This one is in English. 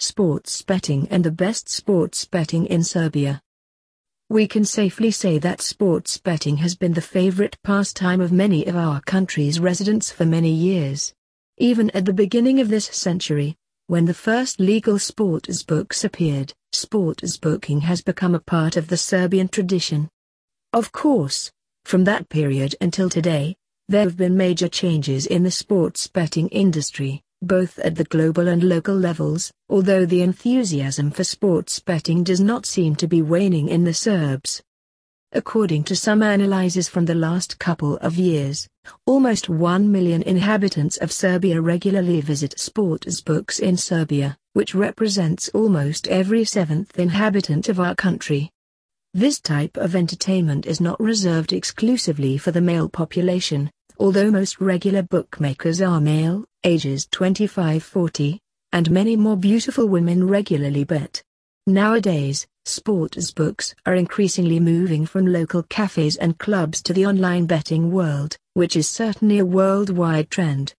sports betting and the best sports betting in Serbia. We can safely say that sports betting has been the favorite pastime of many of our country's residents for many years. Even at the beginning of this century, when the first legal sports books appeared, sportsbooking has become a part of the Serbian tradition. Of course, from that period until today, there have been major changes in the sports betting industry, both at the global and local levels, although the enthusiasm for sports betting does not seem to be waning in the Serbs. According to some analyses from the last couple of years, almost 1 million inhabitants of Serbia regularly visit sportsbooks in Serbia, which represents almost every seventh inhabitant of our country. This type of entertainment is not reserved exclusively for the male population, although most regular bookmakers are male, ages 25-40, and many more beautiful women regularly bet. Nowadays, sports books are increasingly moving from local cafes and clubs to the online betting world, which is certainly a worldwide trend.